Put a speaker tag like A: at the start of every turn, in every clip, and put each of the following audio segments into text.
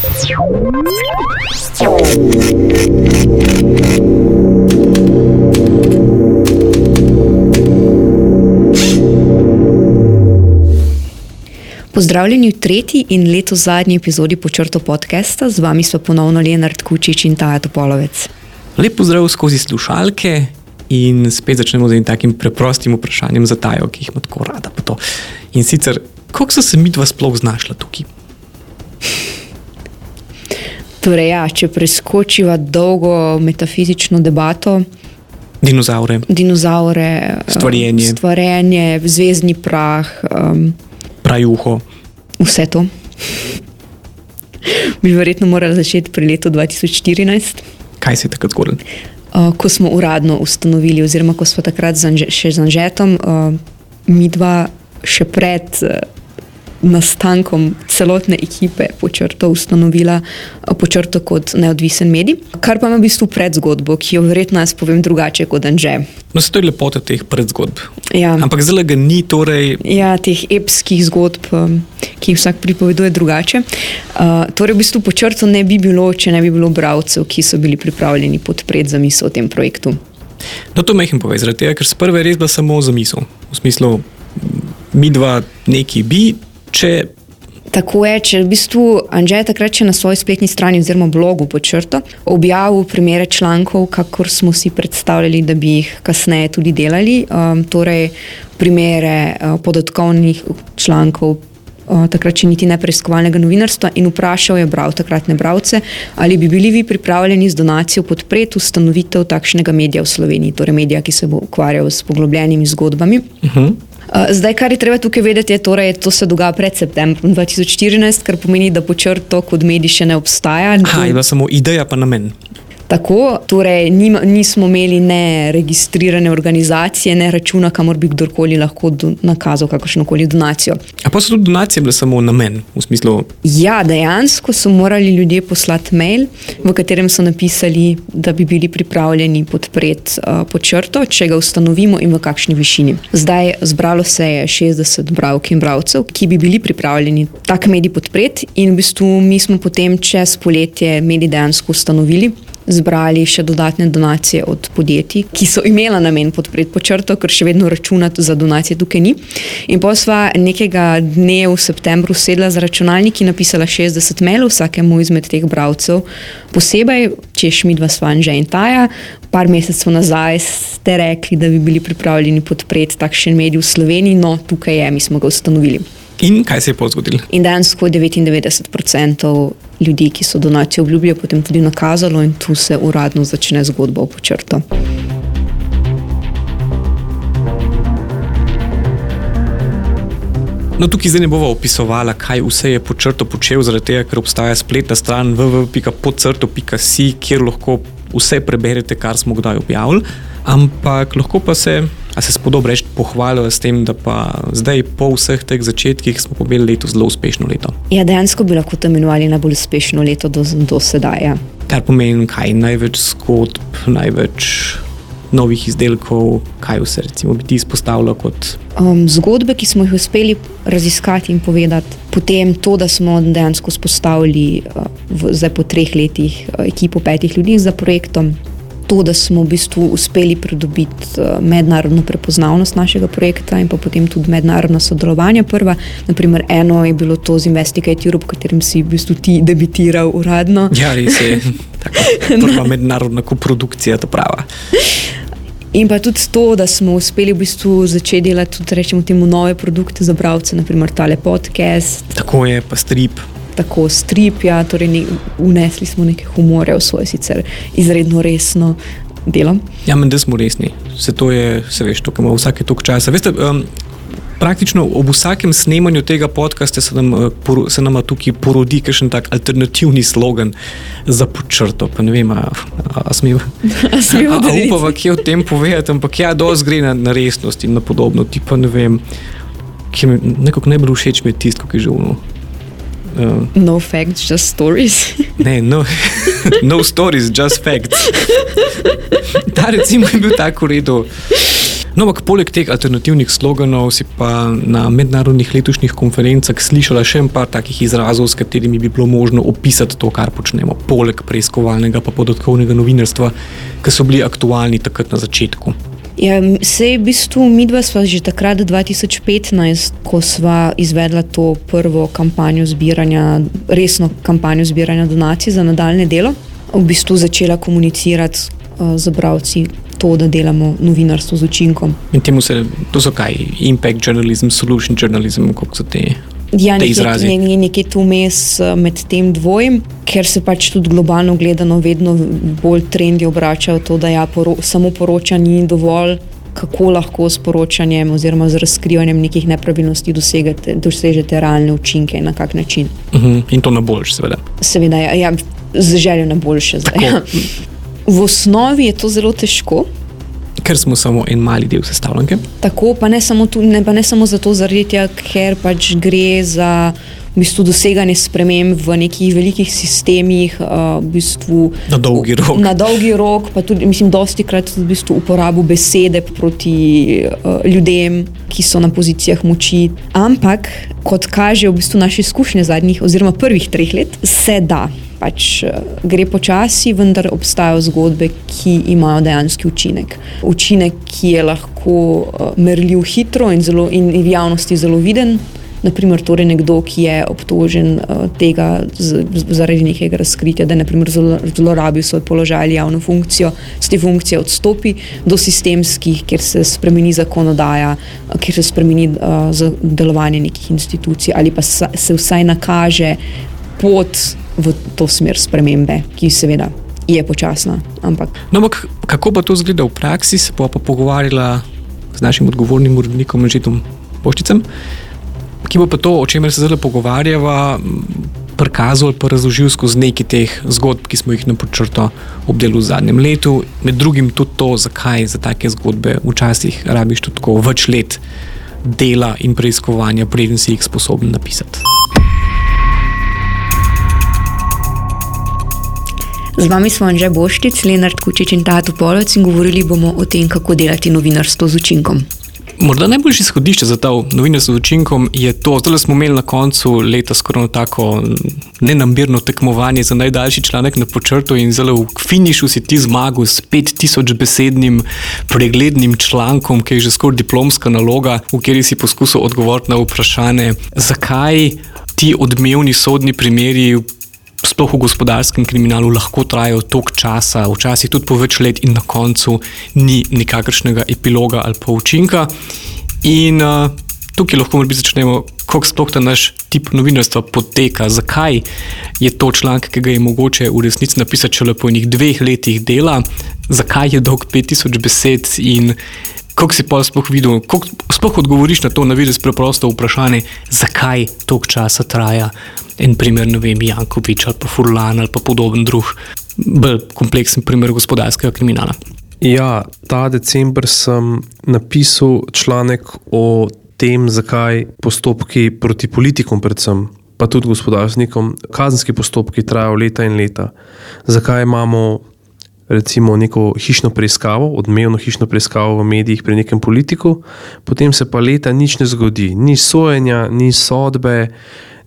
A: Pozdravljeni v tretji in leto zadnji epizodi počrto podcasta, z vami smo ponovno Leonard Kučič in Taja Topolovec.
B: Lep pozdrav skozi slušalke in spet začnemo z enim takim preprostim vprašanjem za Tajo, ki jih ima tako rada. In sicer, kako so se mi dva sploh znašla tukaj?
A: Torej, ja, če preskočiva dolgo metafizično debato.
B: Dinozaure.
A: Dinozaure,
B: stvarjenje.
A: stvarjenje, zvezdni prah. Um,
B: Prajuho.
A: Vse to. Bi verjetno morali začeti pri letu 2014.
B: Kaj se je takrat zgodilo?
A: Uh, ko smo uradno ustanovili, oziroma ko smo takrat še z Anžetom, uh, mi dva še pred. Uh, nastankom celotne ekipe počrto ustanovila počrto kot neodvisen medij. Kar pa ima v bistvu predzgodbo, ki jo verjetno jaz povem drugače kot Anže.
B: No, to je lepota teh predzgodb.
A: Ja.
B: Ampak zelo ga ni. Torej...
A: Ja, teh epskih zgodb, ki jih vsak pripoveduje drugače. Uh, torej, v bistvu počrto ne bi bilo, če ne bi bilo bralcev, ki so bili pripravljeni podpreti zamisel o tem projektu.
B: No, to mehim povedati, ker s prve res bila samo zamisel. V smislu, mi dva neki bi, če.
A: Tako je, če v bistvu Anžej takrat na svoji spletni strani oziroma blogu počrto objavil primere člankov, kakor smo si predstavljali, da bi jih kasneje tudi delali. Um, torej, primere uh, podatkovnih člankov. Takrat, če niti ne preiskovalnega novinarstva, in vprašal je bral, takratne bralce, ali bi bili vi pripravljeni z donacijo podpreti ustanovitev takšnega medija v Sloveniji, torej medija, ki se bo ukvarjal s poglobljenimi zgodbami. Uh mhm. -huh. Eh, zdaj, kar je treba tukaj vedeti, je, da torej, to se dogaja pred septembrom 2014, kar pomeni, da počrto kot medij še ne obstaja.
B: Aha, je bila samo ideja, pa namen.
A: Tako, torej nima, nismo imeli ne registrirane organizacije, ne računa, kamor bi kdorkoli lahko do, nakazal kakršno koli donacijo.
B: A pa so tudi donacije bile samo namen? Smislu...
A: Ja, dejansko so morali ljudje poslati mail, v katerem so napisali, da bi bili pripravljeni podpreti uh, počrto, če ga ustanovimo in v kakšni višini. Zdaj, zbralo se je 60 bralk in bralcev, ki bi bili pripravljeni tak medij podpreti, in v bistvu mi smo potem čez poletje medij dejansko ustanovili zbrali še dodatne donacije od podjetij, ki so imela namen podpreti počrto, ker še vedno računati za donacije tukaj ni. In pa sva nekega dne v septembru sedla z računalniki in napisala 60 mailov vsakemu izmed teh bralcev, posebej, če je Šmidva Svan že in Taja. Par mesecev nazaj ste rekli, da bi bili pripravljeni podpreti takšen medij v Sloveniji, no tukaj je, mi smo ga ustanovili.
B: In kaj se je pozgodilo?
A: In danes, ko 99% ljudi, ki so donacijo obljubili, potem tudi nakazalo, in tu se uradno začne zgodba o počrtu.
B: No, tukaj zdaj ne bomo opisovali, kaj vse je počrto počel, zaradi tega, ker obstaja spletna stran www.podcrto.si, kjer lahko vse preberete, kar smo kdaj objavili. Ampak lahko pa se A se spodobno reči pohvalijo s tem, da pa zdaj, po vseh teh začetkih, smo pobili leto zelo uspešno leto?
A: Ja, dejansko bi lahko to imenovali najbolj uspešno leto do, do sedaj. Ja.
B: Kar pomeni, kaj največ zgodb, največ novih izdelkov, kaj vse recimo, bi ti izpostavljal kot.
A: Um, zgodbe, ki smo jih uspeli raziskati in povedati, potem to, da smo dejansko spostavili uh, v, zdaj po treh letih uh, ekipo petih ljudi za projektom to, da smo v bistvu uspeli pridobiti eh, mednarodno prepoznavnost našega projekta in pa potem tudi mednarodno sodelovanje. Prva, naprimer, eno je bilo to z Investigate Europe, v katerem si v bistvu ti debitiral uradno.
B: Ja, res je. Tako, prva mednarodna koprodukcija, to prava.
A: In pa tudi to, da smo uspeli v bistvu začeti delati tudi rečemo, temu nove produkte za bralce, naprimer tale podcast.
B: Tako je, pa strip
A: tako stripja, torej ne, unesli smo nekaj humorja v svoje sicer izredno resno delo.
B: Ja, meni smo resni, se to je, se veš, to imamo vsake tok časa. Veste, um, Praktično ob vsakem snemanju tega podcasta se nam, uh, se nam tukaj porodi kakšen tak alternativni slogan za počrto. Pa ne vem, ali smo upali, kaj o tem povedati, ampak ja, dosti gre na, na resnost in na podobno. Ti pa ne vem, ki mi nekako najbolj všeč, mi je tisto, ki je že uno.
A: Uh, no facts, just stories.
B: ne, no, no stories, just facts. Ta recimo je bil tako v redu. No, ampak poleg teh alternativnih sloganov si pa na mednarodnih letošnjih konferencah slišala še par takih izrazov, s katerimi bi bilo možno opisati to, kar počnemo, poleg preiskovalnega pa podatkovnega novinarstva, ki so bili aktualni takrat na začetku.
A: Ja, Sej v bistvu mi dva sva že takrat, 2015, ko sva izvedla to prvo kampanjo zbiranja, resno kampanjo zbiranja donacij za nadaljne delo, v bistvu začela komunicirati uh, z bravci to, da delamo novinarstvo z učinkom.
B: In temu se, to so kaj, impact journalism, solution journalism, kako so te.
A: Ja,
B: te
A: nekje,
B: izrazi.
A: ne, ne, nekje tu vmes eh, med tem dvojem, ker se pač tudi globalno gledano vedno bolj trendi obračajo to, da ja, poro, samo poročanje ni dovolj, kako lahko s poročanjem oziroma z razkrivanjem nekih nepravilnosti dosegate, dosežete realne učinke in na kak način.
B: Uh -huh. In to na boljš, seveda.
A: Seveda, ja, ja, z željo na boljše zdaj. Ja. V osnovi je to zelo težko.
B: Ker smo samo en mali del sestavljanke.
A: Tako, pa ne samo, tu, ne, pa ne samo zato, tega, ker pač gre za v bistvu, doseganje sprememb v nekih velikih sistemih, uh, v bistvu,
B: Na dolgi rok.
A: Na dolgi rok, pa tudi, mislim, dosti krat v bistvu uporabo besede proti uh, ljudem, ki so na pozicijah moči. Ampak, kot kaže v bistvu naše izkušnje zadnjih, oziroma prvih treh let, se da. Pač eh, gre počasi, vendar obstajajo zgodbe, ki imajo dejanski učinek. Učinek, ki je lahko uh, merljiv hitro in, zelo, in v javnosti zelo viden. Naprimer, torej nekdo, ki je obtožen uh, tega z, z, zaradi nekega razkritja, da je zlorabil svoj položaj ali javno funkcijo, z te funkcije odstopi, do sistemskih, kjer se spremeni zakonodaja, kjer se spremeni uh, delovanje nekih institucij ali pa sa, se vsaj nakaže pot v to smer spremembe, ki seveda je počasna. Ampak
B: No, ampak kako pa to zgleda v praksi, se bova pa pogovarjala z našim odgovornim urednikom, Žitom Poščicem, ki bo pa to, o čemer se zdaj pogovarjava, prikazal ali pa razložil skozi nekaj teh zgodb, ki smo jih na počrto obdelali v zadnjem letu. Med drugim tudi to, zakaj za take zgodbe včasih rabiš tudi tako več let dela in preiskovanja, preden si jih sposoben napisati.
A: Z vami smo Anže Boštic, Lenart Kučič in Tato Polovec in govorili bomo o tem, kako delati novinarstvo z učinkom.
B: Morda najboljše izhodišče za ta novinarstvo z učinkom je to, zdaj smo imeli na koncu leta skoraj tako nenambirno tekmovanje za najdaljši članek na počrtu in zelo v finišu si ti zmagal s 5000 besednim preglednim člankom, ki je že skoraj diplomska naloga, v kateri si poskusil odgovoriti na vprašanje, zakaj ti odmevni sodni primeri sploh v gospodarskem kriminalu lahko trajajo toliko časa, včasih tudi po več let, in na koncu ni nikakršnega epiloga ali pa učinka. In uh, tukaj lahko morda začnemo, kako sploh ta naš tip novinarstva poteka, zakaj je to članek, ki ga je mogoče v resnici napisati šele po enih dveh letih dela, zakaj je dolg 5000 besed in kako si pa sploh videl, kako sploh odgovoriš na to navidez preprosto vprašanje, zakaj toliko časa traja en primer, ne vem, Jankovič ali pa Furlan ali pa podoben drug, bolj kompleksen primer gospodarskega kriminala.
C: Ja, ta decembr sem napisal članek o tem, zakaj postopki proti politikom, predvsem pa tudi gospodarstvenikom, kazenski postopki trajajo leta in leta. Zakaj imamo recimo neko hišno preiskavo, odmevno hišno preiskavo v medijih pri nekem politiku, potem se pa leta nič ne zgodi, ni sojenja, ni sodbe.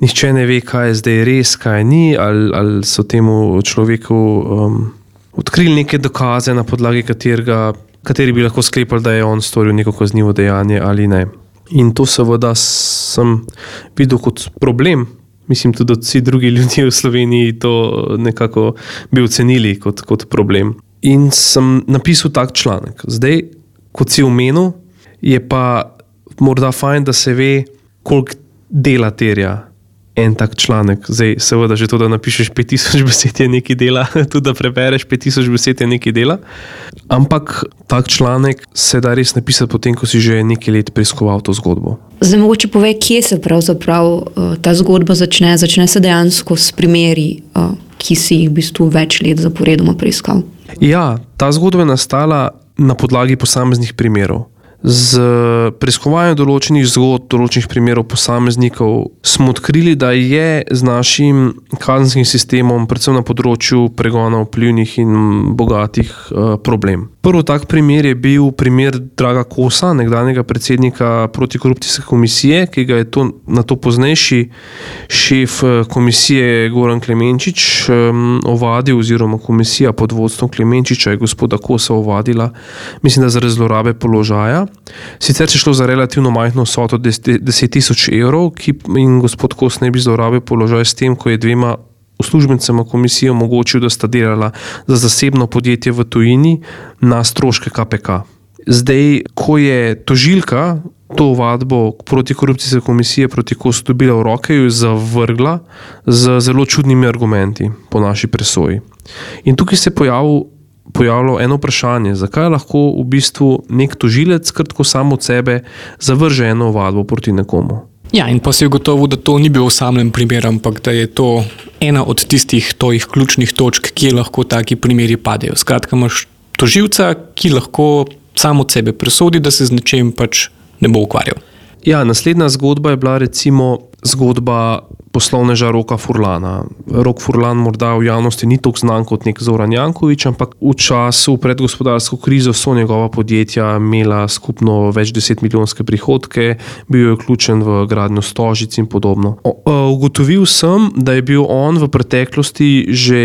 C: Nihče ne ve, kaj je zdaj res, kaj ni, ali, ali so temu človeku um, odkrili neke dokaze, na podlagi katerega, kateri bi lahko sklepali, da je on storil neko kaznivo dejanje ali ne. In to seveda sem videl kot problem. Mislim tudi, vsi drugi ljudje v Sloveniji to nekako bi ocenili kot, kot problem. In sem napisal tak članek. Zdaj, kot si omenil, je pa morda fajn, da se ve, koliko dela terja en tak članek. Zdaj, seveda, že to, da napišeš 5000 besed, je nekaj dela, tudi da prebereš 5000 besed, je nekaj dela. Ampak tak članek se da res napisati, potem, ko si že nekaj let preiskoval to zgodbo.
A: Zdaj, mogoče pove, kje se pravzaprav uh, ta zgodba začne. Začne se dejansko s primeri, uh, ki si jih v bistvu več let zaporedoma preiskal.
C: Ja, ta zgodba je nastala na podlagi posameznih primerov. Z preiskovanjem določenih zgodb, določenih primerov posameznikov, smo odkrili, da je z našim kazenskim sistemom, predvsem na področju pregona vplivnih in bogatih, problem. Prvi tak primer je bil primer Draga Kosa, nekdanjega predsednika protikorupcijske komisije, ki ga je to, na to poznejši šef eh, komisije Goran Klemenčič ovadil, oziroma komisija pod vodstvom Klemenčiča je gospoda Kosa ovadila, mislim, da zaradi zlorabe položaja. Sicer je šlo za relativno majhno soto 10 tisoč evrov, ki in gospod Kos ne bi zlorabil položaja s tem, ko je dvema uslužbencema komisije omogočil, da sta delala za zasebno podjetje v tujini na stroške KPK. Zdaj, ko je tožilka to vadbo protikorupcijske komisije proti Kosu dobila v roke, jo je zavrgla z zelo čudnimi argumenti po naši presoji. In tukaj se je pojavil. Pojavilo eno vprašanje, zakaj lahko v bistvu nek tožilec, kratko samo od sebe, zavrže eno vadbo proti nekomu.
B: Ja, in pa se je gotovo, da to ni bil osamljen primer, ampak da je to ena od tistih tojih ključnih točk, kjer lahko taki primeri padejo. Skratka, imaš toživca, ki lahko samo od sebe presodi, da se z nečem pač ne bo ukvarjal.
C: Ja, naslednja zgodba je bila recimo zgodba poslovneža Roka Furlana. Rok Furlan morda v javnosti ni tako znan kot nek Zoran Jankovič, ampak v času pred gospodarsko krizo so njegova podjetja imela skupno več deset milijonske prihodke, bil je vključen v gradnjo stožic in podobno. Ugotovil sem, da je bil on v preteklosti že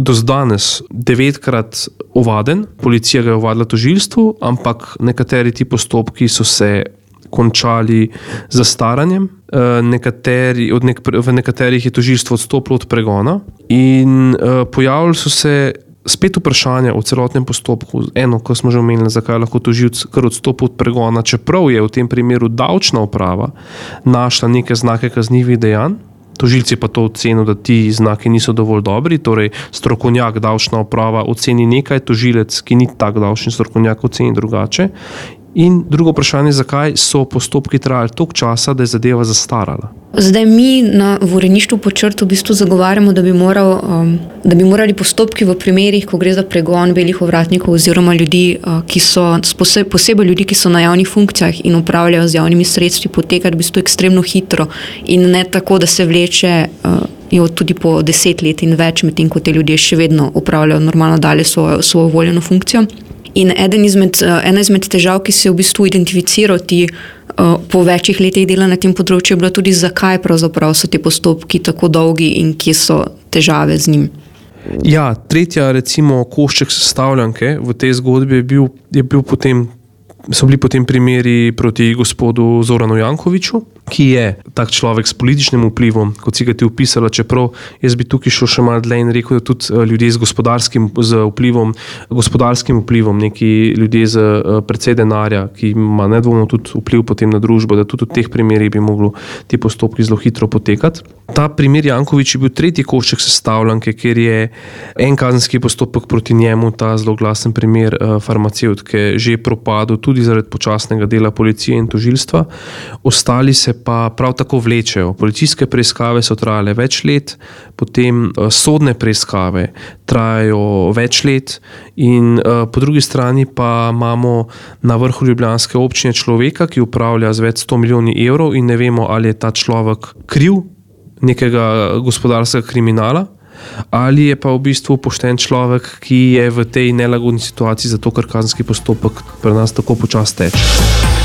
C: do danes devetkrat ovaden, policija ga je ovadila tožilstvu, ampak nekateri ti postopki so se končali zastaranjem, eh, nekateri, nek, v nekaterih je tožilstvo odstopilo od pregona, in uh, pojavili so se spet vprašanja o celotnem postopku. Eno, ko smo že omenili, zakaj lahko tožilec kar odstopi od pregona, čeprav je v tem primeru davčna uprava našla neke znake kaznjivih dejanj. Tožilci pa to ocenijo, da ti znaki niso dovolj dobri, torej strokovnjak, davčna uprava oceni nekaj, tožilec, ki ni tako davčni strokovnjak, oceni drugače. In drugo vprašanje, zakaj so postopki trajali toliko časa, da je zadeva zastarala?
A: Zdaj mi na Voreništvu po črtu v bistvu zagovarjamo, da bi, moral, um, da bi morali postopki v primerih, ko gre za pregon belih ovratnikov oziroma ljudi, uh, ki so posebej, posebej ljudi, ki so na javnih funkcijah in upravljajo z javnimi sredstvi, potekati v bistvu ekstremno hitro in ne tako, da se vleče. Uh, Tudi po deset let in več, medtem ko te ljudje še vedno upravljajo normalno dalje svojo, svojo voljeno funkcijo. In izmed, uh, ena izmed težav, ki se je v bistvu identificiral ti uh, po večjih letih dela na tem področju, je bila tudi, zakaj so ti postopki tako dolgi in kje so težave z njim.
C: Ja, tretja, recimo, košček sestavljanke v tej zgodbi je bil, je bil potem so bili potem primeri proti gospodu Zoranu Jankoviču, ki je tak človek s političnim vplivom, kot si ga ti opisala. Čeprav jaz bi tukaj šel še malo dlje in rekel, da tudi eh, ljudje z gospodarskim z vplivom, gospodarskim vplivom, neki ljudje z eh, precej denarja, ki ima nedvomno tudi vpliv potem na družbo, da tudi v teh primerih bi mogli ti postopki zelo hitro potekati. Ta primer Jankovič je bil tretji košček sestavljanke, ker je en kazenski postopek proti njemu, ta zelo glasen primer uh, farmacevtke, že propadel tudi zaradi počasnega dela policije in tožilstva. Ostali se pa prav tako vlečejo. Policijske preiskave so trajale več let, potem uh, sodne preiskave trajajo več let, in uh, po drugi strani pa imamo na vrhu Ljubljanske občine človeka, ki upravlja z več sto milijoni evrov in ne vemo, ali je ta človek kriv nekega gospodarskega kriminala, ali je pa v bistvu pošten človek, ki je v tej nelagodni situaciji, zato ker kazenski postopek pri nas tako počasi teče.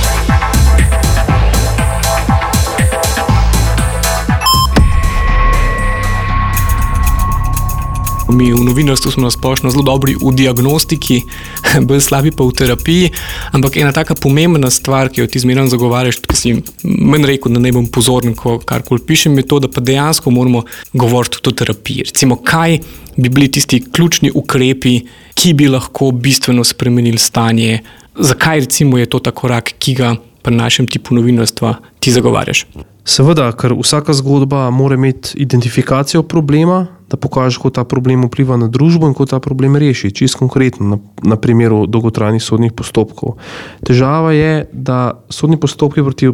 B: Mi v novinarstvu smo nasplošno zelo dobri v diagnostiki, bolj slabi pa v terapiji. Ampak ena taka pomembna stvar, ki jo ti zmeraj zagovarjaš, ki si meni rekel, da ne bom pozoren, ko karkoli pišem, je to, da pa dejansko moramo govoriti tudi o terapiji. Recimo, kaj bi bili tisti ključni ukrepi, ki bi lahko bistveno spremenili stanje, zakaj recimo je to ta korak, ki ga pri našem tipu novinarstva ti zagovarjaš.
C: Seveda, ker vsaka zgodba mora imeti identifikacijo problema, da pokaže, kako ta problem vpliva na družbo in kako ta problem reši. Čisto konkretno, na, na primeru dolgotrajnih sodnih postopkov. Težava je, da sodni postopki proti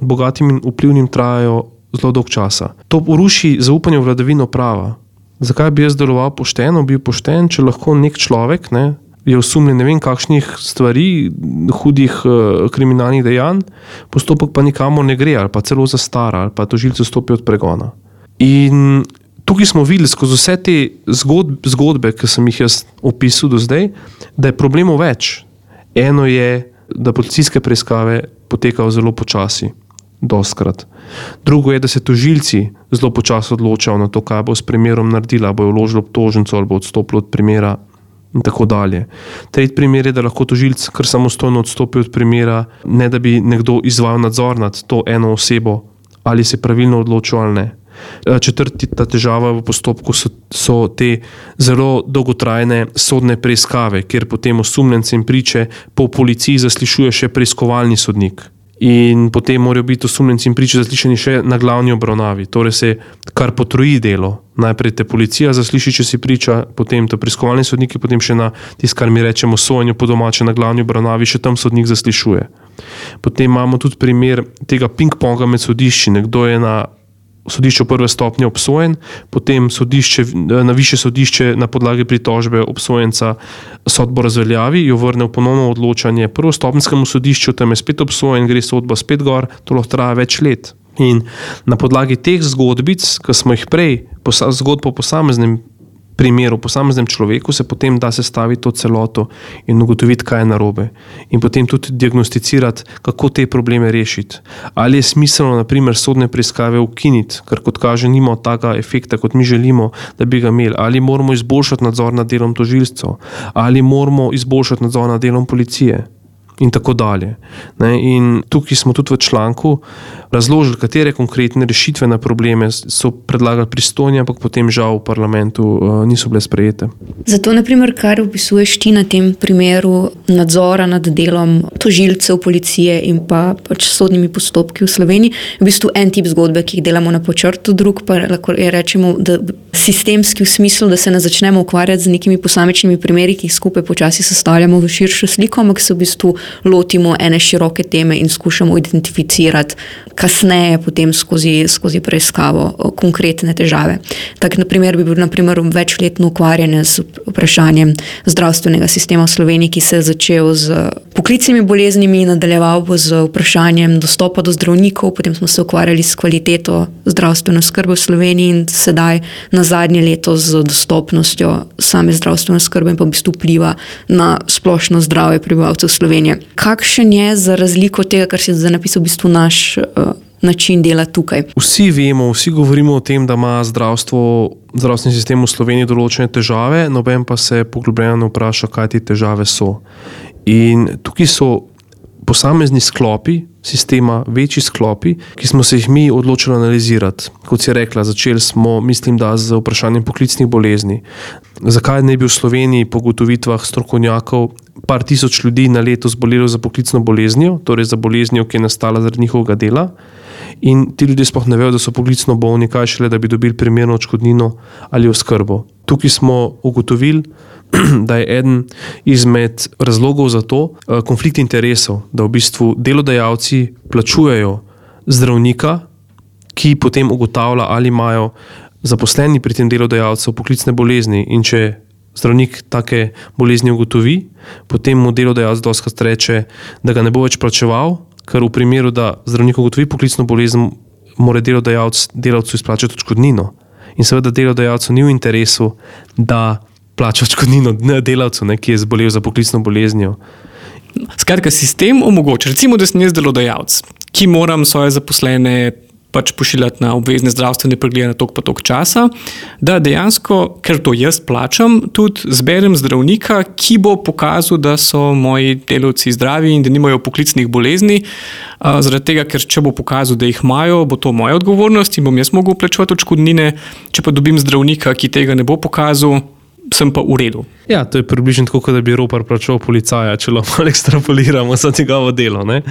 C: bogatim in vplivnim trajajo zelo dolg časa. To poruši zaupanje v vladavino prava. Zakaj bi jaz deloval pošteno, bil pošten, če lahko nek človek ne, je osumljen ne vem kakšnih stvari, hudih uh, kriminalnih dejanj, postopek pa nikamor ne gre, ali pa celo zastara, ali pa tožilce stopi od pregona. In tukaj smo videli skozi vse te zgodbe, zgodbe, ki sem jih jaz opisal do zdaj, da je problemov več. Eno je, da policijske preiskave potekajo zelo počasi, doskrat. Drugo je, da se tožilci zelo počasi odločajo na to, kaj bo s primerom naredila, bo vložilo obtožnico ali bo odstopilo od primera. In tako dalje. Tretji primer je, da lahko tožilec kar samostojno odstopi od primera, ne da bi nekdo izvajal nadzor nad to eno osebo, ali se pravilno odločil ali ne. Eh, četrti ta težava v postopku so, so te zelo dolgotrajne sodne preiskave, kjer potem osumljence in priče po policiji zaslišuje še preiskovalni sodnik. In potem morajo biti osumljenci in priče zaslišani še na glavni obravnavi. Torej se kar potroji delo. Najprej te policija zasliši, če si priča, potem to preiskovalni sodnik, potem še na tisto, kar mi rečemo, sojenje po domače na glavni obravnavi, še tam sodnik zaslišuje. Potem imamo tudi primer tega ping-ponga med sodišči. Nekdo je na sodišču prve stopnje obsojen, potem sodišče, na više sodišče na podlagi pritožbe obsojenca sodbo razveljavi, jo vrne v ponovno odločanje prvostopnjskemu sodišču, tam je spet obsojen, gre sodba spet gor, to lahko traja več let. In na podlagi teh zgodbic, ki smo jih prej, zgodb po posameznem primeru, posameznem človeku, se potem da sestaviti to celoto in ugotoviti, kaj je narobe. In potem tudi diagnosticirati, kako te probleme rešiti. Ali je smiselno, naprimer, sodne preiskave ukiniti, ker kot kaže, nima takega efekta, kot mi želimo, da bi ga imeli. Ali moramo izboljšati nadzor nad delom tožilcev, ali moramo izboljšati nadzor nad delom policije in tako dalje. Ne, in tukaj smo tudi v članku razložili, katere konkretne rešitve na probleme so predlagali pristojni, ampak potem žal v parlamentu uh, niso bile sprejete.
A: Zato, naprimer, kar opisuješ ti na tem primeru nadzora nad delom tožilcev, policije in pa pač sodnimi postopki v Sloveniji, je v bistvu en tip zgodbe, ki jih delamo na počrtu, drug pa lahko rečemo, da sistemski v smislu, da se ne začnemo ukvarjati z nekimi posamičnimi primeri, ki jih skupaj počasi sestavljamo v širšo sliko, ampak se v bistvu lotimo ene široke teme in skušamo identificirati kasneje, potem skozi, skozi preiskavo, konkretne težave. Tak, naprimer, bi bil naprimer, večletno ukvarjanje z vprašanjem zdravstvenega sistema v Sloveniji, ki se je začel z poklicnimi boleznimi, nadaljeval pa z vprašanjem dostopa do zdravnikov, potem smo se ukvarjali s kvaliteto zdravstvene skrbe v Sloveniji in sedaj na zadnje leto z dostopnostjo same zdravstvene skrbe in pa v bistvu vpliva na splošno zdravje prebivalcev Slovenije. Kakšen je za razliko od tega, kar si zdaj napisal, v bistvu naš uh, način dela tukaj?
C: Vsi vemo, vsi govorimo o tem, da ima zdravstvo, zdravstveni sistem v Sloveniji določene težave, noben pa se poglobljeno vpraša, kaj te težave so. In tukaj so posamezni sklopi sistema, večji sklopi, ki smo se jih mi odločili analizirati. Kot si rekla, začeli smo, mislim, da z vprašanjem poklicnih bolezni. Zakaj ne bi v Sloveniji po gotovitvah strokovnjakov par tisoč ljudi na leto zbolelo za poklicno boleznijo, torej za boleznijo, ki je nastala zaradi njihovega dela. In ti ljudje sploh ne vejo, da so poklicno bolni, kaj šele, da bi dobili primerno odškodnino ali oskrbo. Tukaj smo ugotovili, da je eden izmed razlogov za to eh, konflikt interesov, da v bistvu delodajalci plačujejo zdravnika, ki potem ugotavlja, ali imajo zaposleni pri tem delodajalcu poklicne bolezni. In če zdravnik take bolezni ugotovi, potem mu delodajalec doskrat reče, da ga ne bo več plačeval, ker v primeru, da zdravnik ugotovi poklicno bolezen, mora delodajalec delavcu izplačati odškodnino. In seveda delodajalcu ni v interesu, da plača odškodnino delavcu, ne, ki je zbolel za poklicno boleznijo.
B: Skratka, sistem omogoča, recimo, da sem jaz delodajalec, ki moram svoje zaposlene pač pošiljati na obvezne zdravstvene preglede na tok pa tok časa, da dejansko, ker to jaz plačam, tudi zberem zdravnika, ki bo pokazal, da so moji delavci zdravi in da nimajo poklicnih bolezni. Zaradi tega, ker če bo pokazal, da jih imajo, bo to moja odgovornost in bom jaz mogel plačevati odškodnine. Če pa dobim zdravnika, ki tega ne bo pokazal, sem pa v redu.
C: Ja, to je približno tako, da bi ropar plačal policaja, če lahko ekstrapoliramo za njegovo delo. Ne?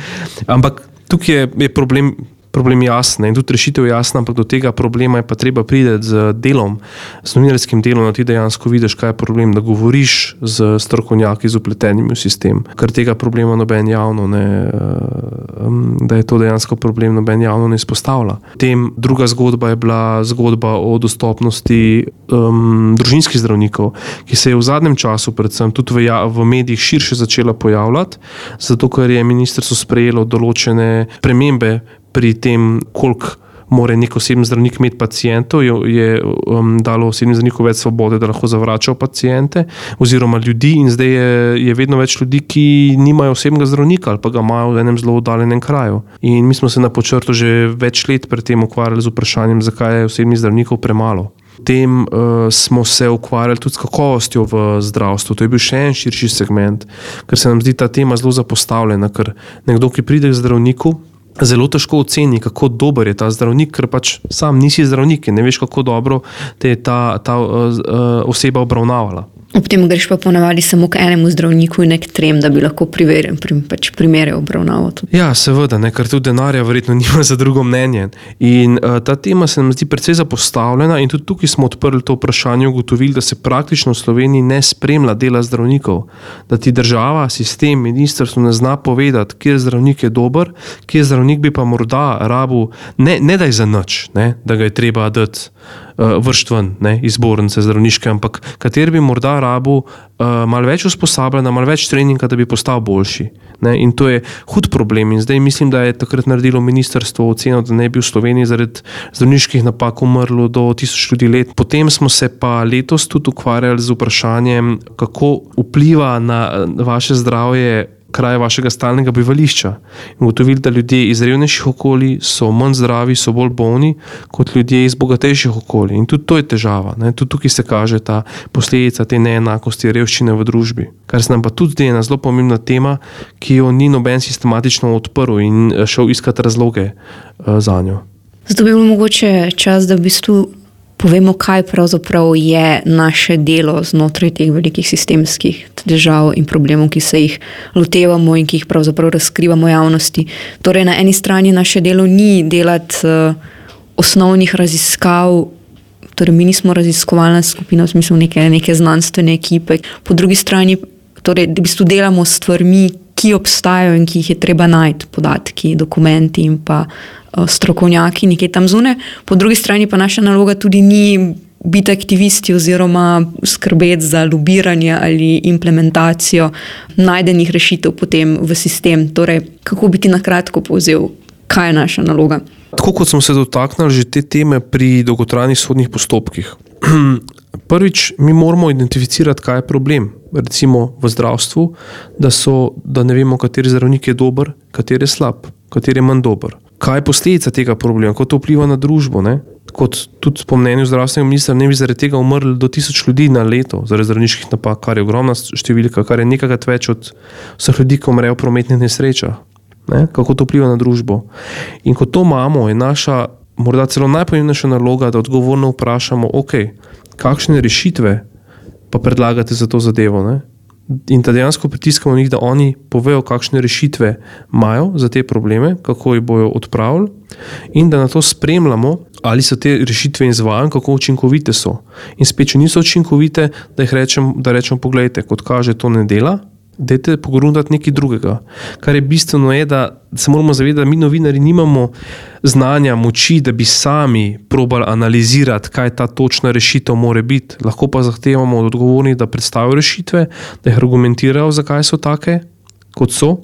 C: Ampak tukaj je, je problem problem jasen in tudi rešitev jasna, ampak do tega problema je pa treba priti z delom, z novinarskim delom, da ti dejansko vidiš, kaj je problem, da govoriš z strokovnjaki, z upletenimi v sistem, ker tega problema noben javno ne, da je to dejansko problem, noben javno ne izpostavlja. Tem druga zgodba je bila zgodba o dostopnosti um, družinskih zdravnikov, ki se je v zadnjem času, predvsem tudi v, ja, v medijih, širše začela pojavljati, zato ker je ministrstvo sprejelo določene premembe pri tem, koliko more nek osebni zdravnik imeti pacijentov, je, je um, dalo osebnim zdravnikom več svobode, da lahko zavračajo pacijente oziroma ljudi. In zdaj je, je vedno več ljudi, ki nimajo osebnega zdravnika ali pa ga imajo v enem zelo oddaljenem kraju. In mi smo se na počrtu že več let pred tem ukvarjali z vprašanjem, zakaj je osebnih zdravnikov premalo. Tem uh, smo se ukvarjali tudi s kakovostjo v zdravstvu. To je bil še en širši segment, ker se nam zdi ta tema zelo zapostavljena. Ker nekdo, ki pride k zdravniku, zelo težko oceni, kako dober je ta zdravnik, ker pač sam nisi zdravnik in ne veš, kako dobro te je ta, ta uh, oseba obravnavala.
A: Ob tem greš pa ponavadi samo k enemu zdravniku in k trem, da bi lahko primerjal prim, pač obravnaval.
C: Ja, seveda, ne, ker tudi denarja verjetno nima za drugo mnenje. In uh, ta tema se nam zdi precej zapostavljena in tudi tukaj smo odprli to vprašanje, ugotovili, da se praktično v Sloveniji ne spremlja dela zdravnikov, da ti država, sistem, ministrstvo ne zna povedati, kje zdravnik je dober, kje zdravnik bi pa morda rabu, ne, ne da je za noč, ne, da ga je treba dati uh, eh, vršt ven ne, iz zbornice zdravniške, ampak kateri bi morda rabu uh, malo več usposabljanja, malo več treninga, da bi postal boljši. Ne, in to je hud problem. In zdaj mislim, da je takrat naredilo ministrstvo oceno, da ne bi v Sloveniji zaradi zdravniških napak umrlo do tisoč ljudi let. Potem smo se pa letos tudi ukvarjali z vprašanjem, kako vpliva na vaše zdravje kraj vašega stalnega bivališča. In ugotovili, da ljudje iz revnejših okolij so manj zdravi, so bolj bolni kot ljudje iz bogatejših okolij. In tudi to je težava. Ne? Tudi tukaj se kaže ta posledica te neenakosti, revščine v družbi. Kar se nam pa tudi zdi ena zelo pomembna tema, ki jo ni noben sistematično odprl in eh, šel iskati razloge uh, za njo.
A: Zato bi bilo mogoče čas, da v bistvu povemo, kaj pravzaprav je naše delo znotraj teh velikih sistemskih težav in problemov, ki se jih lotevamo in ki jih pravzaprav razkrivamo javnosti. Torej, na eni strani naše delo ni delati uh, osnovnih raziskav. Torej, mi nismo raziskovalna skupina v smislu neke, neke znanstvene ekipe, po drugi strani, torej, da v bistvu delamo s stvarmi, ki obstajajo in ki jih je treba najti, podatki, dokumenti in pa uh, strokovnjaki nekje tam zunaj. Po drugi strani pa naša naloga tudi ni biti aktivisti oziroma skrbeti za lobiranje ali implementacijo najdenih rešitev potem v sistem. Torej, kako bi ti na kratko povzel, kaj je naša naloga?
C: Tako kot smo se dotaknili že te teme pri dolgotrajnih sodnih postopkih. Prvič, mi moramo identificirati, kaj je problem. Recimo v zdravstvu, da, so, da ne vemo, kateri zdravnik je dober, kateri je slab, kateri je manj dober. Kaj je posledica tega problema, kako to vpliva na družbo? Ne? Kot tudi po mnenju zdravstvenega ministra, ne bi zaradi tega umrli do tisoč ljudi na leto, zaradi zdravniških napak, kar je ogromna številka, kar je nekajkrat več od vseh ljudi, ki umrejo v prometnih nesrečah. Ne? Kako to vpliva na družbo. In ko to imamo, je naša morda celo najpomembnejša naloga, da odgovorno vprašamo, ok, kakšne rešitve pa predlagate za to zadevo. Ne? In da dejansko pritiskamo njih, da oni povejo, kakšne rešitve imajo za te probleme, kako jih bodo odpravili, in da na to spremljamo, ali so te rešitve izvajane, kako učinkovite so. In spet, če niso učinkovite, da jih rečem, da rečem, pogledajte, kot kaže, to ne dela, Dajte pogledati nekaj drugega. Kar je bistveno, je, da se moramo zavedati, da mi, novinari, nimamo znanja, moči, da bi sami probali analizirati, kaj ta točna rešitev more biti. Lahko pa zahtevamo od odgovornih, da predstavijo rešitve, da jih argumentirajo, zakaj so take, kot so,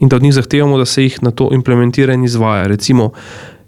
C: in da od njih zahtevamo, da se jih na to implementira in izvaja. Recimo,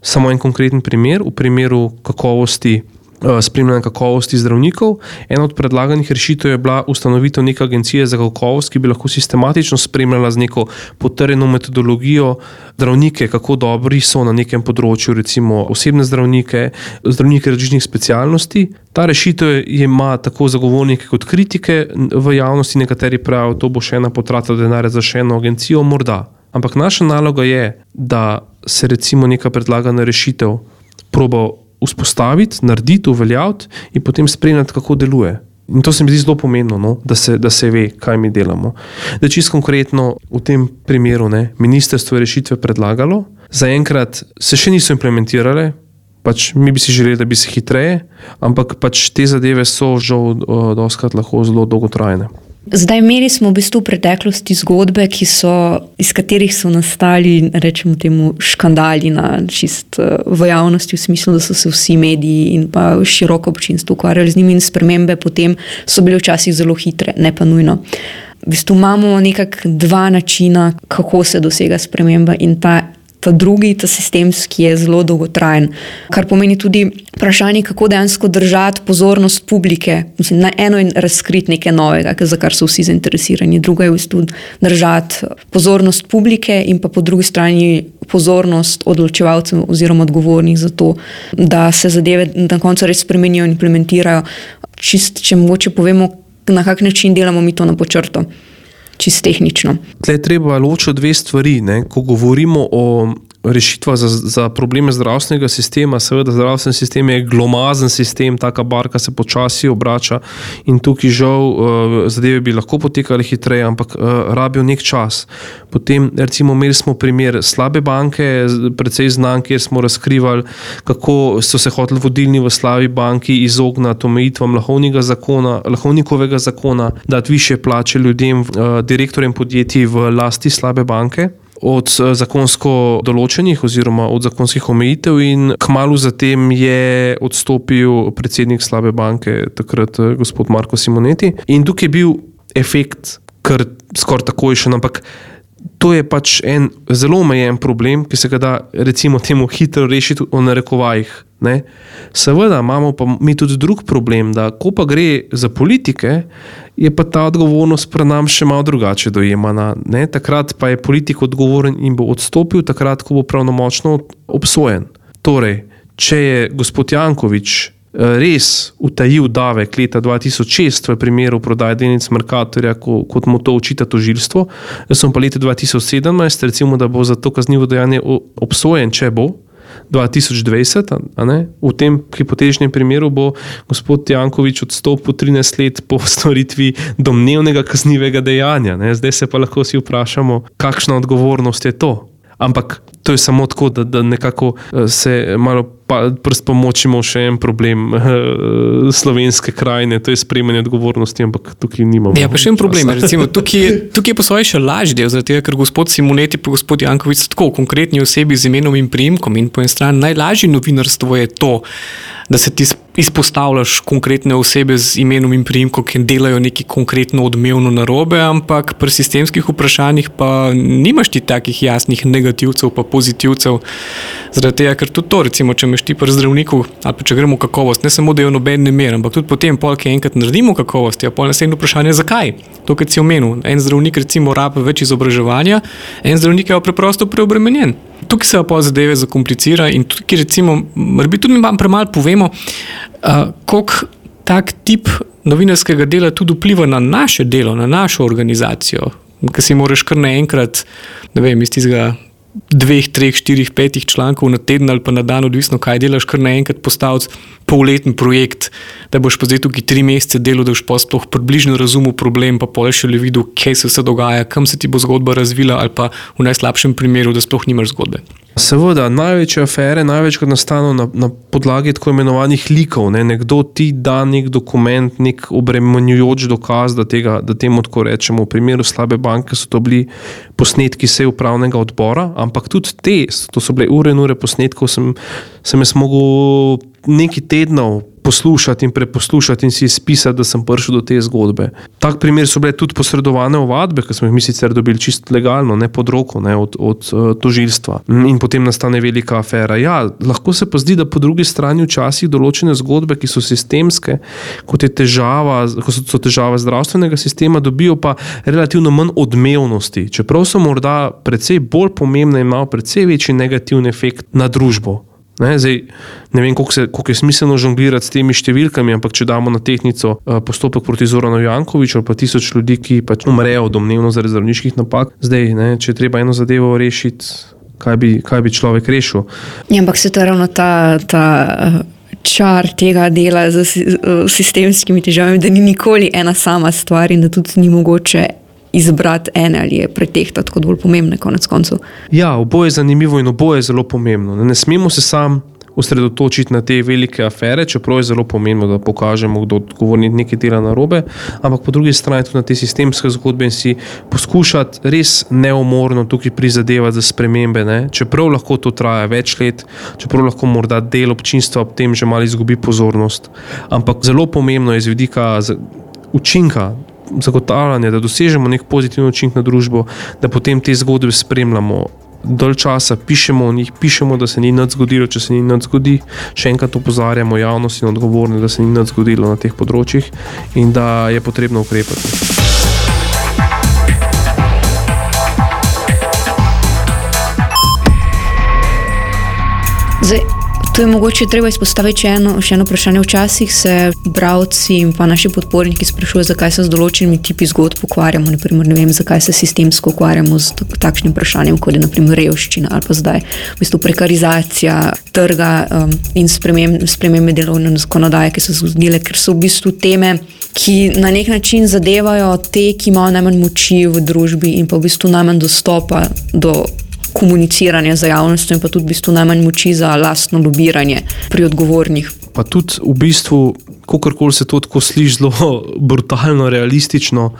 C: samo en konkreten primer, v primeru kakovosti. Eh, spremljanja kakovosti zdravnikov. Ena od predlaganih rešitev je bila ustanovitev neke agencije za kakovost, ki bi lahko sistematično spremljala z neko potrjeno metodologijo zdravnike, kako dobri so na nekem področju, recimo osebne zdravnike, zdravnike različnih specialnosti. Ta rešitev ima tako zagovornike kot kritike v javnosti, nekateri pravijo, da bo še ena potrata denarja za še eno agencijo, morda. Ampak naša naloga je, da se recimo neka predlagana rešitev proba vzpostaviti, narediti, uveljaviti in potem spremljati, kako deluje. In to se mi zdi zelo pomembno, no? da, se, da se ve, kaj mi delamo. Da čisto konkretno v tem primeru ne, ministrstvo je rešitve predlagalo, zaenkrat se še niso implementirale. Pač mi bi si želeli, da bi se hitreje, ampak pač te zadeve so žal, uh, doskrat lahko zelo dolgotrajne.
A: Zdaj, imeli smo v bistvu v preteklosti zgodbe, so, iz katerih so nastali, rečemo, temu škandali na čist eh, v javnosti, v smislu, da so se vsi mediji in pa široko občinstvo ukvarjali z njimi, in spremembe potem so bile včasih zelo hitre, ne pa nujno. V bistvu imamo nekako dva načina, kako se dosega sprememba, in ta pa drugi, ta sistemski, je zelo dolgotrajen. Kar pomeni tudi vprašanje, kako dejansko držati pozornost publike. Mislim, na eno je razkriti nekaj novega, za kar so vsi zainteresirani, druga je v bistvu držati pozornost publike in pa po drugi strani pozornost odločevalcev oziroma odgovornih za to, da se zadeve na koncu res spremenijo in implementirajo. Čist, če mogoče povemo, na kak način delamo mi to na počrto čisto tehnično.
C: Tle treba ločiti dve stvari. Ne? Ko govorimo o rešitvah za, za probleme zdravstvenega sistema, seveda zdravstveni sistem je glomazen sistem, taka barka se počasi obrača in tukaj žal uh, zadeve bi lahko potekale hitreje, ampak uh, rabijo nek čas. Potem, recimo, imeli smo primer slabe banke, precej znan, kjer smo razkrivali, kako so se hoteli vodilni v slabi banki izogniti omejitvam lahovnikovega zakona, dati više plače ljudem, uh, direktorjem podjetij v lasti slabe banke od eh, zakonsko določenih oziroma od zakonskih omejitev, in kmalo zatem je odstopil predsednik slabe banke, takrat eh, gospod Marko Simonetti. In tukaj je bil efekt kar skoraj takojšen, ampak. To je pač en zelo omejen problem, ki se ga da, recimo, temu hitro rešiti v narekovajih. Ne? Seveda imamo pa mi tudi drug problem, da ko pa gre za politike, je pa ta odgovornost pri nam še malo drugače dojemana. Ne? Takrat pa je politik odgovoren in bo odstopil, takrat, ko bo pravnomočno obsojen. Torej, če je gospod Jankovič eh, res utajil davek leta 2006 v primeru prodaje delnic Merkatorja, ko, kot mu to očita tožilstvo, jaz sem pa leta 2017, recimo, da bo za to kaznivo dejanje obsojen, če bo. 2020, v tem hipotetičnem primeru bo gospod Jankovič odstopil 13 let po storitvi domnevnega kaznivega dejanja. Ne? Zdaj se pa lahko vsi vprašamo, kakšna odgovornost je to. Ampak to je samo tako, da, da nekako eh, se malo prst pomočimo še en problem uh, slovenske krajine, to je sprejemanje odgovornosti, ampak tukaj nimamo.
B: Ja, pa še en problem. Recimo, tukaj, tukaj je poslovaj še lažje del, zato ker gospod Simoneti in gospod Jankovic so tako konkretni osebi z imenom in primkom in po eni strani najlažje novinarstvo je to, da se ti izpostavljaš konkretne osebe z imenom in primkom, ki delajo nekaj konkretno odmevno narobe, ampak pri sistemskih vprašanjih pa nimaš ti takih jasnih negativcev pa pozitivcev. Zaradi tega, ker tudi to, recimo, če imaš ti pri zdravniku, ali pa če gremo kakovost, ne samo da jo noben ne mer, ampak tudi potem, polk je enkrat naredimo kakovost, je pa naslednje vprašanje, zakaj. To, kar si omenil, en zdravnik recimo rabi več izobraževanja, en zdravnik je preprosto preobremenjen. Tukaj se pa zadeve zakomplicira in tukaj recimo, morda tudi mi vam premalo povemo, uh, koliko tak tip novinarskega dela tudi vpliva na naše delo, na našo organizacijo. Ker si moraš kar naenkrat, ne vem, iz tistega dveh, treh, štirih, petih člankov na teden ali pa na dan, odvisno kaj delaš, kar naenkrat postaviti polletni projekt, da boš pa zdaj tukaj tri mesece delal, da boš pa sploh približno razumel problem, pa pol še le videl, kaj se vse dogaja, kam se ti bo zgodba razvila, ali pa v najslabšem primeru, da sploh nimaš zgodbe.
C: Seveda, največje afere največkrat nastanejo na, na podlagi tako imenovanih likov. Ne? Nekdo ti da nek dokument, nek obremenjujoč dokaz, da, tega, da temu tako rečemo. V primeru slabe banke so to bili posnetki sej upravnega odbora, ampak tudi te, to so bile ure in ure posnetkov, sem, sem jaz mogel nekaj tednov poslušati in preposlušati in si izpisati, da sem prišel do te zgodbe. Tak primer so bile tudi posredovane ovadbe, ki smo jih mi sicer dobili čisto legalno, ne pod roko, ne od, od uh, tožilstva. In potem nastane velika afera. Ja, lahko se pa zdi, da po drugi strani včasih določene zgodbe, ki so sistemske, kot je težava, kot so, so težave zdravstvenega sistema, dobijo pa relativno manj odmevnosti, čeprav so morda precej bolj pomembne in imajo precej večji negativni efekt na družbo. Ne, zdaj, ne vem, koliko, se, koliko je smiselno žonglirati s temi številkami, ampak če damo na tehnico uh, postopek proti Zoranu Jankoviču pa tisoč ljudi, ki pač umrejo domnevno zaradi zdravniških napak, zdaj, ne, če treba eno zadevo rešiti, kaj bi, kaj bi človek rešil.
A: Ja, ampak se to je ravno ta. ta... Čar tega dela z sistemskimi težavami, da ni nikoli ena sama stvar, in da tudi ni mogoče izbrati ene ali je pretehtati kot bolj pomembne, konec koncev.
C: Ja, oboje je zanimivo in oboje je zelo pomembno. Ne, ne smemo se sam osredotočiti na te velike afere, čeprav je zelo pomembno, da pokažemo, kdo odgovorni nekaj dela na robe, ampak po drugi strani tudi na te sistemske zgodbe in si poskušati res neumorno tukaj prizadevati za spremembe. Ne? Čeprav lahko to traja več let, čeprav lahko morda del občinstva ob tem že malo izgubi pozornost. Ampak zelo pomembno je z vidika učinka zagotavljanje, da dosežemo nek pozitiven učinek na družbo, da potem te zgodbe spremljamo Dol časa pišemo o njih, pišemo, da se ni nič zgodilo, če se ni nič zgodilo. Še enkrat opozarjamo javnost in odgovorne, da se ni nič zgodilo na teh področjih in da je potrebno ukrepati.
A: Zdaj, tu je mogoče treba izpostaviti še eno, še eno vprašanje. Včasih se bralci in pa naši podporniki sprašujejo, zakaj se z določenimi tipi zgodb ukvarjamo. Naprimer, ne vem, zakaj se sistemsko ukvarjamo z takšnim vprašanjem, kot je naprimer revščina ali pa zdaj v bistvu prekarizacija trga um, in spremembe delovne zakonodaje, ki so se zgodile, ker so v bistvu teme. Ki na nek način zadevajo te, ki imajo najmanj moči v družbi, in pa v bistvu najmanj dostopa do komuniciranja za javnost, in pa tudi v bistvu najmanj moči za lastno lobiranje pri odgovornih.
C: Pa tudi v bistvu, kako se to tako sliši, zelo brutalno, realistično,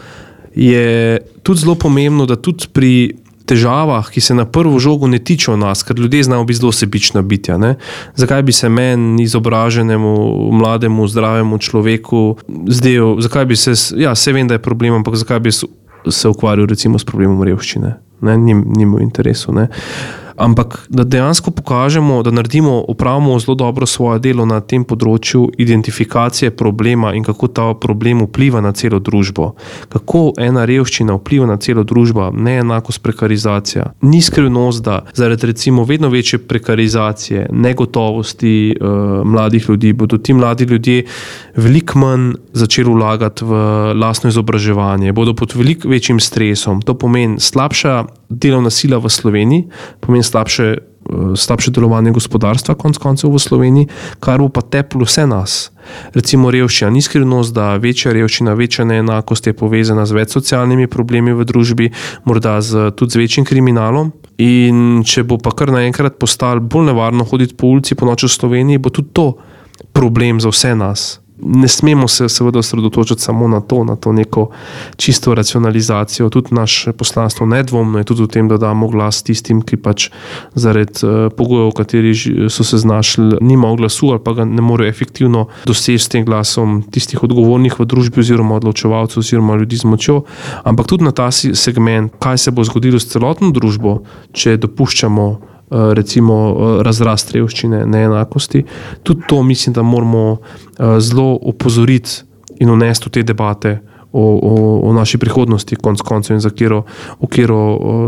C: je tudi zelo pomembno, da tudi pri. Težavah, ki se na prvo žogo ne tičejo nas, ker ljudje znajo biti zelo sebična bitja. Ne? Zakaj bi se meni, izobraženemu, mlademu, zdravemu človeku, zdel, zakaj bi se, ja, se vem, da je problem, ampak zakaj bi se ukvarjal recimo s problemom revščine? Ne, ni, ni v interesu. Ne. Ampak da dejansko pokažemo, da naredimo, upravimo zelo dobro svoje delo na tem področju identifikacije problema in kako ta problem vpliva na celo družbo. Kako ena revščina vpliva na celo družbo, neenakost, prekarizacija. Ni skrivnost, da zaradi recimo vedno večje prekarizacije, negotovosti uh, mladih ljudi, bodo ti mladi ljudje veliko manj začeli vlagati v lastno izobraževanje, bodo pod veliko večjim stresom. To pomeni slabša delovna sila v Sloveniji, pomeni slabše, eh, slabše delovanje gospodarstva, konec koncev v Sloveniji, kar bo pa teplo vse nas. Recimo revščina, ni skrivnost, da večja revščina, večja neenakost je povezana z več socialnimi problemi v družbi, morda z, tudi z večjim kriminalom. In če bo pa kar naenkrat postalo bolj nevarno hoditi po ulici po noči v Sloveniji, bo tudi to problem za vse nas ne smemo se seveda osredotočiti samo na to, na to neko čisto racionalizacijo. Tudi naše poslanstvo nedvomno je tudi v tem, da damo glas tistim, ki pač zaradi uh, pogojev, v katerih so se znašli, nimajo glasu ali pa ga ne morejo efektivno doseči s tem glasom tistih odgovornih v družbi oziroma odločevalcev oziroma ljudi z močjo. Ampak tudi na ta segment, kaj se bo zgodilo s celotno družbo, če dopuščamo Eh, recimo eh, razrast revščine, neenakosti. Tudi to mislim, da moramo eh, zelo opozoriti in unesti v te debate. O, o, o naši prihodnosti, konec koncev, in za katero, v katero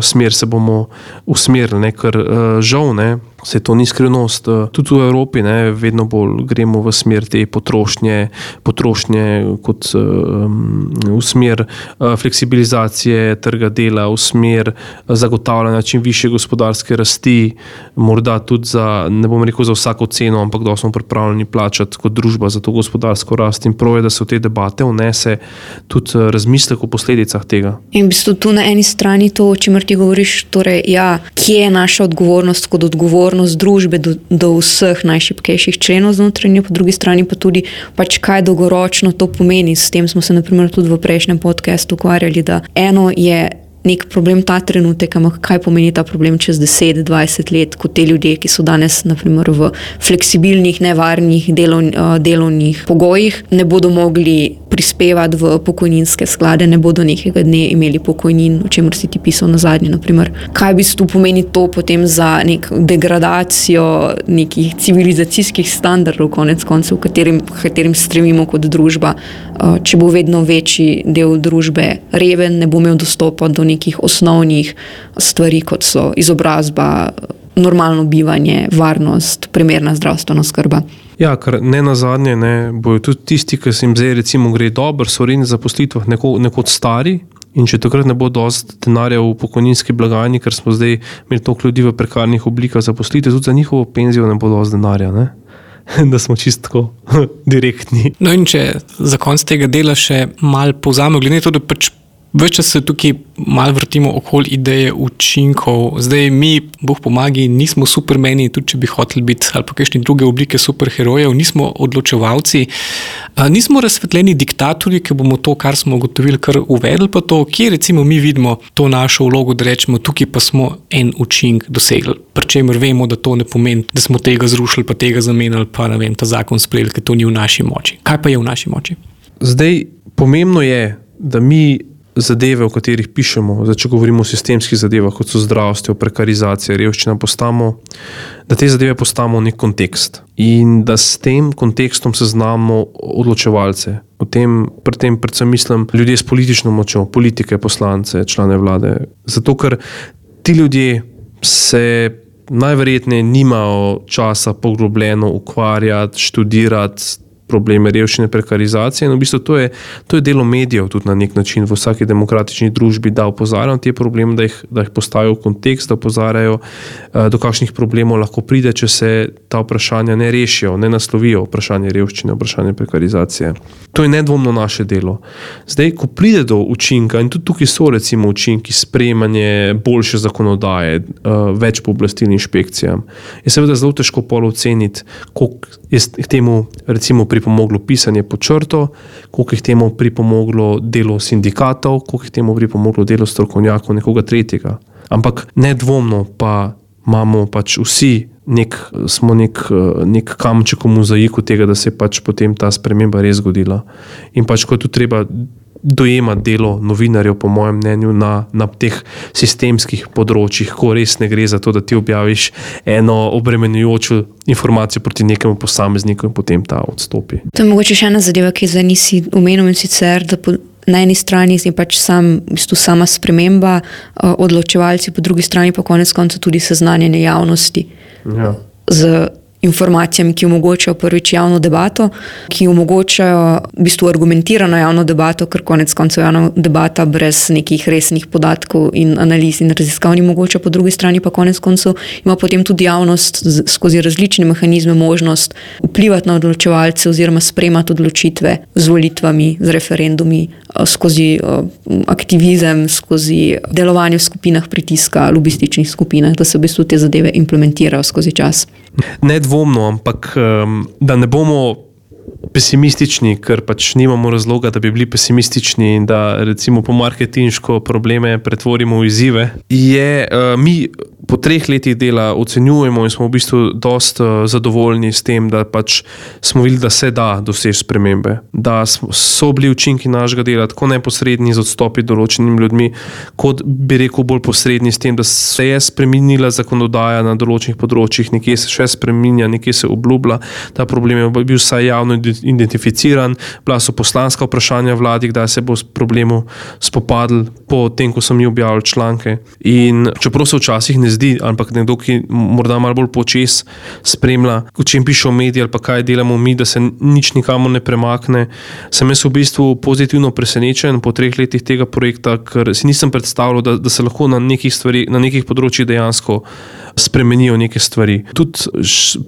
C: smer se bomo usmerili. Ker žal, ne, Se to ni skrivnost. Eh, tudi v Evropi ne, vedno bolj gremo v smer te potrošnje, potrošnje kot um, v smer fleksibilizacije trga dela, v smer zagotavljanja čim više gospodarske rasti, morda tudi za, ne bom rekel za vsako ceno, ampak da smo pripravljeni plačati kot družba za to gospodarsko rast in prav je, da se v te debate vnese tudi razmislek o posledicah tega.
A: In v bistvu tu na eni strani to, o čemer ti govoriš, torej, ja, kje je naša odgovornost kot odgovornost družbe do, do vseh najšipkejših členov znotraj nje, po drugi strani pa tudi, pač kaj dolgoročno to pomeni. S tem smo se naprimer tudi v prejšnjem podkastu ukvarjali, da eno je nek problem ta trenutek, ampak kaj pomeni ta problem čez 10-20 let, ko te ljudje, ki so danes naprimer, v fleksibilnih, nevarnih delov, delovnih pogojih, ne bodo mogli prispevati v pokojninske sklade, ne bodo nekega dne imeli pokojnin, o čemer si ti pisal na zadnji. Naprimer. Kaj bi tu pomeni to potem za nek degradacijo nekih civilizacijskih standardov, konec koncev, katerim, katerim stremimo kot družba, če bo vedno večji del družbe reven, ne bo imel dostopa do nekih osnovnih stvari, kot so izobrazba, normalno bivanje, varnost, primerna zdravstvena skrba.
C: Ja, ker ne na zadnje, ne, bojo tudi tisti, ki se jim zdaj recimo gre dobro, so rejni zaposlitvah neko, neko stari. In če takrat ne bo dovolj denarja v pokojninski blagajni, ker smo zdaj imeli toliko ljudi v prekarnih oblikah zaposlitev, tudi za njihovo penzijo ne bo dovolj denarja. Ne? Da smo čisto direktni.
B: No, in če za konec tega dela še malo povzamemo, glede na to, da pač Ves čas se tukaj malo vrtimo okoli ideje učinkov. Zdaj, mi, boh pomagi, nismo supermeni, tudi če bi hoteli biti ali pa kakšne druge oblike superherojev, nismo odločevalci, nismo razsvetljeni diktatorji, ki bomo to, kar smo ugotovili, kar uvedli, pa to, kje recimo mi vidimo to našo vlogo, da rečemo, tukaj pa smo en učink dosegli. Pričemer vemo, da to ne pomeni, da smo tega zrušili, pa tega zamenjali, pa vem, ta zakon sprejeli, ker to ni v naši moči. Kaj pa je v naši moči?
C: Zdaj, pomembno je, da mi zadeve, o katerih pišemo, zdaj, če govorimo o sistemskih zadevah, kot so zdravstvo, prekarizacija, revščina, postamo, da te zadeve postavimo v nek kontekst in da s tem kontekstom seznamo odločevalce. O tem, pri tem predvsem mislim ljudje s politično močjo, politike, poslance, člane vlade. Zato, ker ti ljudje se najverjetneje nimajo časa poglobljeno ukvarjati, študirati probleme revščine, prekarizacije. In v bistvu to je, to je delo medijev tudi na nek način v vsaki demokratični družbi, da opozarjajo te probleme, da jih, da jih postavijo v kontekst, da opozarjajo, eh, do kakšnih problemov lahko pride, če se ta vprašanja ne rešijo, ne naslovijo vprašanje revščine, vprašanje prekarizacije. To je nedvomno naše delo. Zdaj, ko pride do učinka, in tudi tukaj so recimo učinki, sprejemanje boljše zakonodaje, eh, več pooblastil inšpekcijam, je seveda zelo težko polo oceniti, koliko je k temu recimo pri pripomoglo pisanje pod črto, koliko je temu pripomoglo delo sindikatov, koliko je temu pripomoglo delo strokovnjakov, nekoga tretjega. Ampak nedvomno pa imamo pač vsi nek, nek, nek kamček v mozaiku tega, da se je pač potem ta sprememba res zgodila. In pač ko je tu treba dojema delo novinarjev, po mojem mnenju, na, na teh sistemskih področjih, ko res ne gre za to, da ti objaviš eno obremenjujočo informacijo proti nekemu posamezniku in potem ta odstopi.
A: To je mogoče še ena zadeva, ki za nisi omenil in sicer. Na eni strani je pač sam, v bistvu sama sprememba, uh, odločevalci, po drugi strani pa konec konca tudi seznanjanje javnosti ja. z informacijami, ki omogočajo prvič javno debato, ki omogočajo v bistvu argumentirano javno debato, ker konec koncev javna debata brez nekih resnih podatkov in analiz in raziskav ni mogoča, po drugi strani pa konec koncev ima potem tudi javnost skozi različne mehanizme možnost vplivati na odločevalce oziroma spremati odločitve z volitvami, z referendumi, eh, skozi eh, aktivizem, skozi delovanje v skupinah pritiska, lobističnih skupinah, da se v bistvu te zadeve implementirajo skozi čas.
C: Nedvomno, ampak um, da ne bomo pesimistični, ker pač nimamo razloga, da bi bili pesimistični in da recimo po marketinško probleme pretvorimo v izzive. Je, uh, mi po treh letih dela ocenjujemo in smo v bistvu dosta uh, zadovoljni s tem, da pač smo videli, da se da doseči spremembe, da so bili učinki našega dela tako neposredni z odstopi določenim ljudmi, kot bi rekel bolj posredni s tem, da se je spremenila zakonodaja na določenih področjih, nekje se še spremenja, nekje se obljublja, ta problem je bil vsaj javno identificiran, bila so poslanska vprašanja vladi, kdaj se bo s problemom spopadl, po tem, ko so mi objavili članke. In čeprav se včasih ne zdi, ampak nekdo, ki morda malo bolj počes spremlja, o čem pišejo mediji ali kaj delamo mi, da se nič nikamor ne premakne, sem jaz v bistvu pozitivno presenečen po treh letih tega projekta, ker si nisem predstavljal, da, da se lahko na nekih, stvari, na nekih področjih dejansko spremenijo neke stvari. Tudi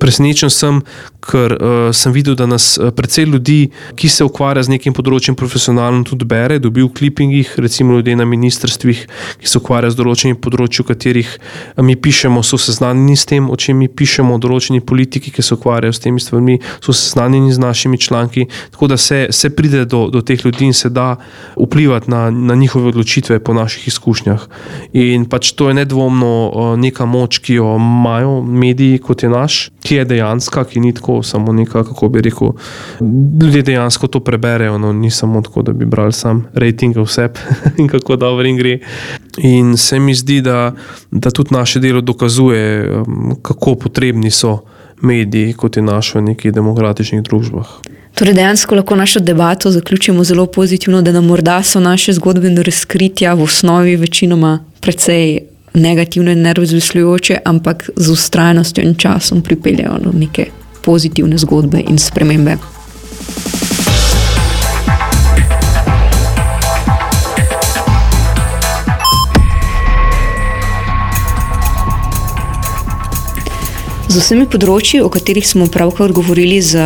C: presenečen sem, ker uh, sem videl, da nas uh, precej ljudi, ki se ukvarja z nekim področjem profesionalno, tudi bere, dobi v klipingih, recimo ljudje na ministrstvih, ki se ukvarjajo z določenim področjem, v katerih eh, mi pišemo, so seznanjeni s tem, o čem mi pišemo, določeni politiki, ki se ukvarjajo s temi stvarmi, so seznanjeni z našimi članki. Tako da se, se pride do, do teh ljudi in se da vplivati na, na njihove odločitve po naših izkušnjah. In pač to je nedvomno uh, neka moč, ki jo imajo mediji, kot je naš, ki je dejansko, ki ni tako samo nekaj, kako bi rekel. Ljudje dejansko to preberejo, no, ni samo tako, da bi brali sam rejting vse in kako dobro jim gre. In se mi zdi, da, da tudi naše delo dokazuje, um, kako potrebni so mediji, kot je naš v nekih demokratičnih družbah.
A: Torej, dejansko lahko našo debato zaključimo zelo pozitivno, da nam morda so naše zgodbene razkritja v osnovi večinoma precej negativne in nervozlujoče, ampak z ustrajnostjo in časom pripeljejo do neke pozitivne zgodbe in spremembe. Z vsemi področji, o katerih smo pravkar govorili z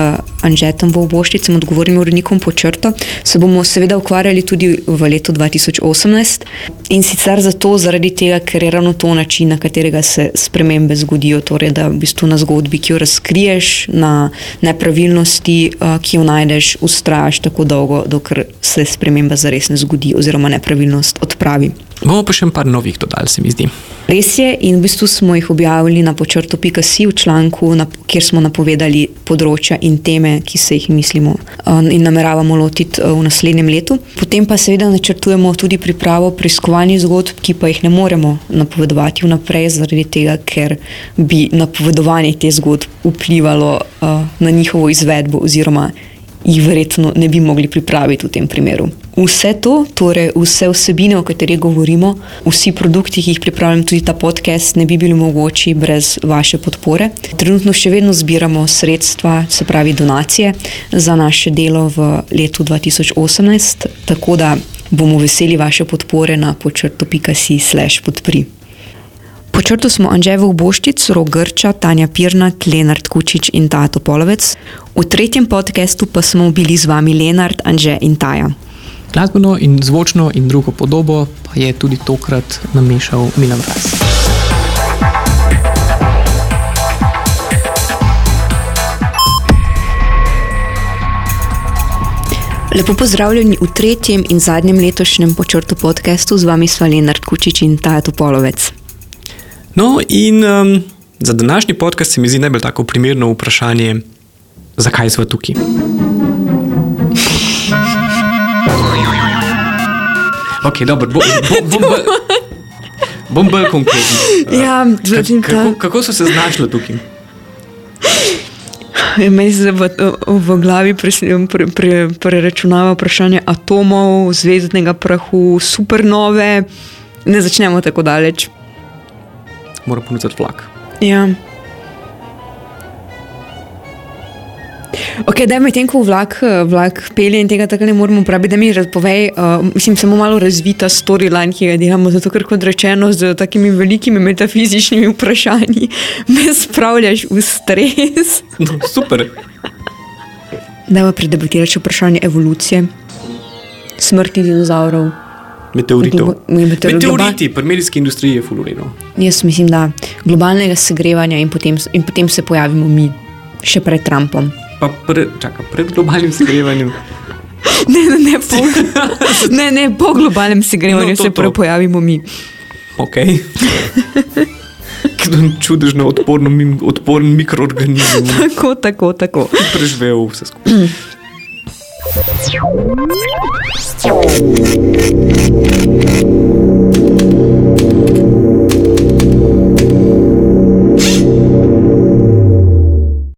A: Anžetom Voboščicem, odgovornim urednikom po črto, se bomo seveda ukvarjali tudi v letu 2018. In sicer zato, zaradi tega, ker je ravno to način, na katerega se spremembe zgodijo. Torej, da v bistvu na zgodbi, ki jo razkriješ, na nepravilnosti, ki jo najdeš, ustrajaš tako dolgo, dokler se sprememba zares ne zgodi oziroma nepravilnost odpravi.
B: Bomo pa še par novih dodali, se mi zdi.
A: Res je, in v bistvu smo jih objavili na počrtu.si v članku, na, kjer smo napovedali področja in teme, ki se jih mislimo uh, in nameravamo lotiti uh, v naslednjem letu. Potem pa seveda načrtujemo tudi pripravo preiskovalnih zgodb, ki pa jih ne moremo napovedovati vnaprej, zaradi tega, ker bi napovedovanje te zgodb vplivalo uh, na njihovo izvedbo oziroma jih verjetno ne bi mogli pripraviti v tem primeru. Vse to, torej vse vsebine, o katerih govorimo, vsi produkti, ki jih pripravljam, tudi ta podcast, ne bi bili mogoči brez vaše podpore. Trenutno še vedno zbiramo sredstva, se pravi donacije za naše delo v letu 2018, tako da bomo veseli vaše podpore na počrto.si/slash podpri. Po črtu smo Anžej Boščic, Rok Grča, Tanja Pirnat, Lenard Kučič in Tato Polovec. V tretjem podkastu pa smo bili z vami Lenard, Anže in Taja.
B: Glasbeno in zvočno in drugo podobo pa je tudi tokrat namešal Milan Vras.
A: Lepo pozdravljeni v tretjem in zadnjem letošnjem počrtu podkastu, z vami sva Lenard Kučič in Tato Polovec.
B: No, in um, za današnji podcast se mi zdi najbolj tako primerno vprašanje, zakaj smo tukaj. Ok, dobro, bo, bo, bom, bolj, bom bolj konkreten.
A: Ja,
B: Ka- kako, kako so se znašli tukaj?
A: Meni se v, v glavi preračunava pre, pre, preračunava vprašanje atomov, zvezdnega prahu, supernove. Ne začnemo tako daleč.
B: Mora ponuditi vlak.
A: Ja. Ok, da medtem ko vlak, eh, vlak pelje in tega tako ne moremo uporabiti, da mi razpovej, uh, mislim, samo malo razvita storyline, ki ga delamo, zato ker kot rečeno, z takimi velikimi metafizičnimi vprašanji me spravljaš v stres.
B: No, super.
A: Da pa predebatirati še vprašanje evolucije, smrti dinozaurov.
B: Meteoritov. Meteoriti, pri medijski industriji je fulurino.
A: Jaz mislim, da globalnega segrevanja in potem, in potem se pojavimo mi, še pred Trumpom.
B: Pa pred, čaka, pred globalnim segrevanjem.
A: Ne, ne, ne, po, ne, ne, po globalnem segrevanju
B: No, to,
A: se pojavimo mi.
B: Ok. Kdo čudežno odporno, odporen mikroorganizem,
A: Tako, tako, tako.
B: preživel vse skupaj.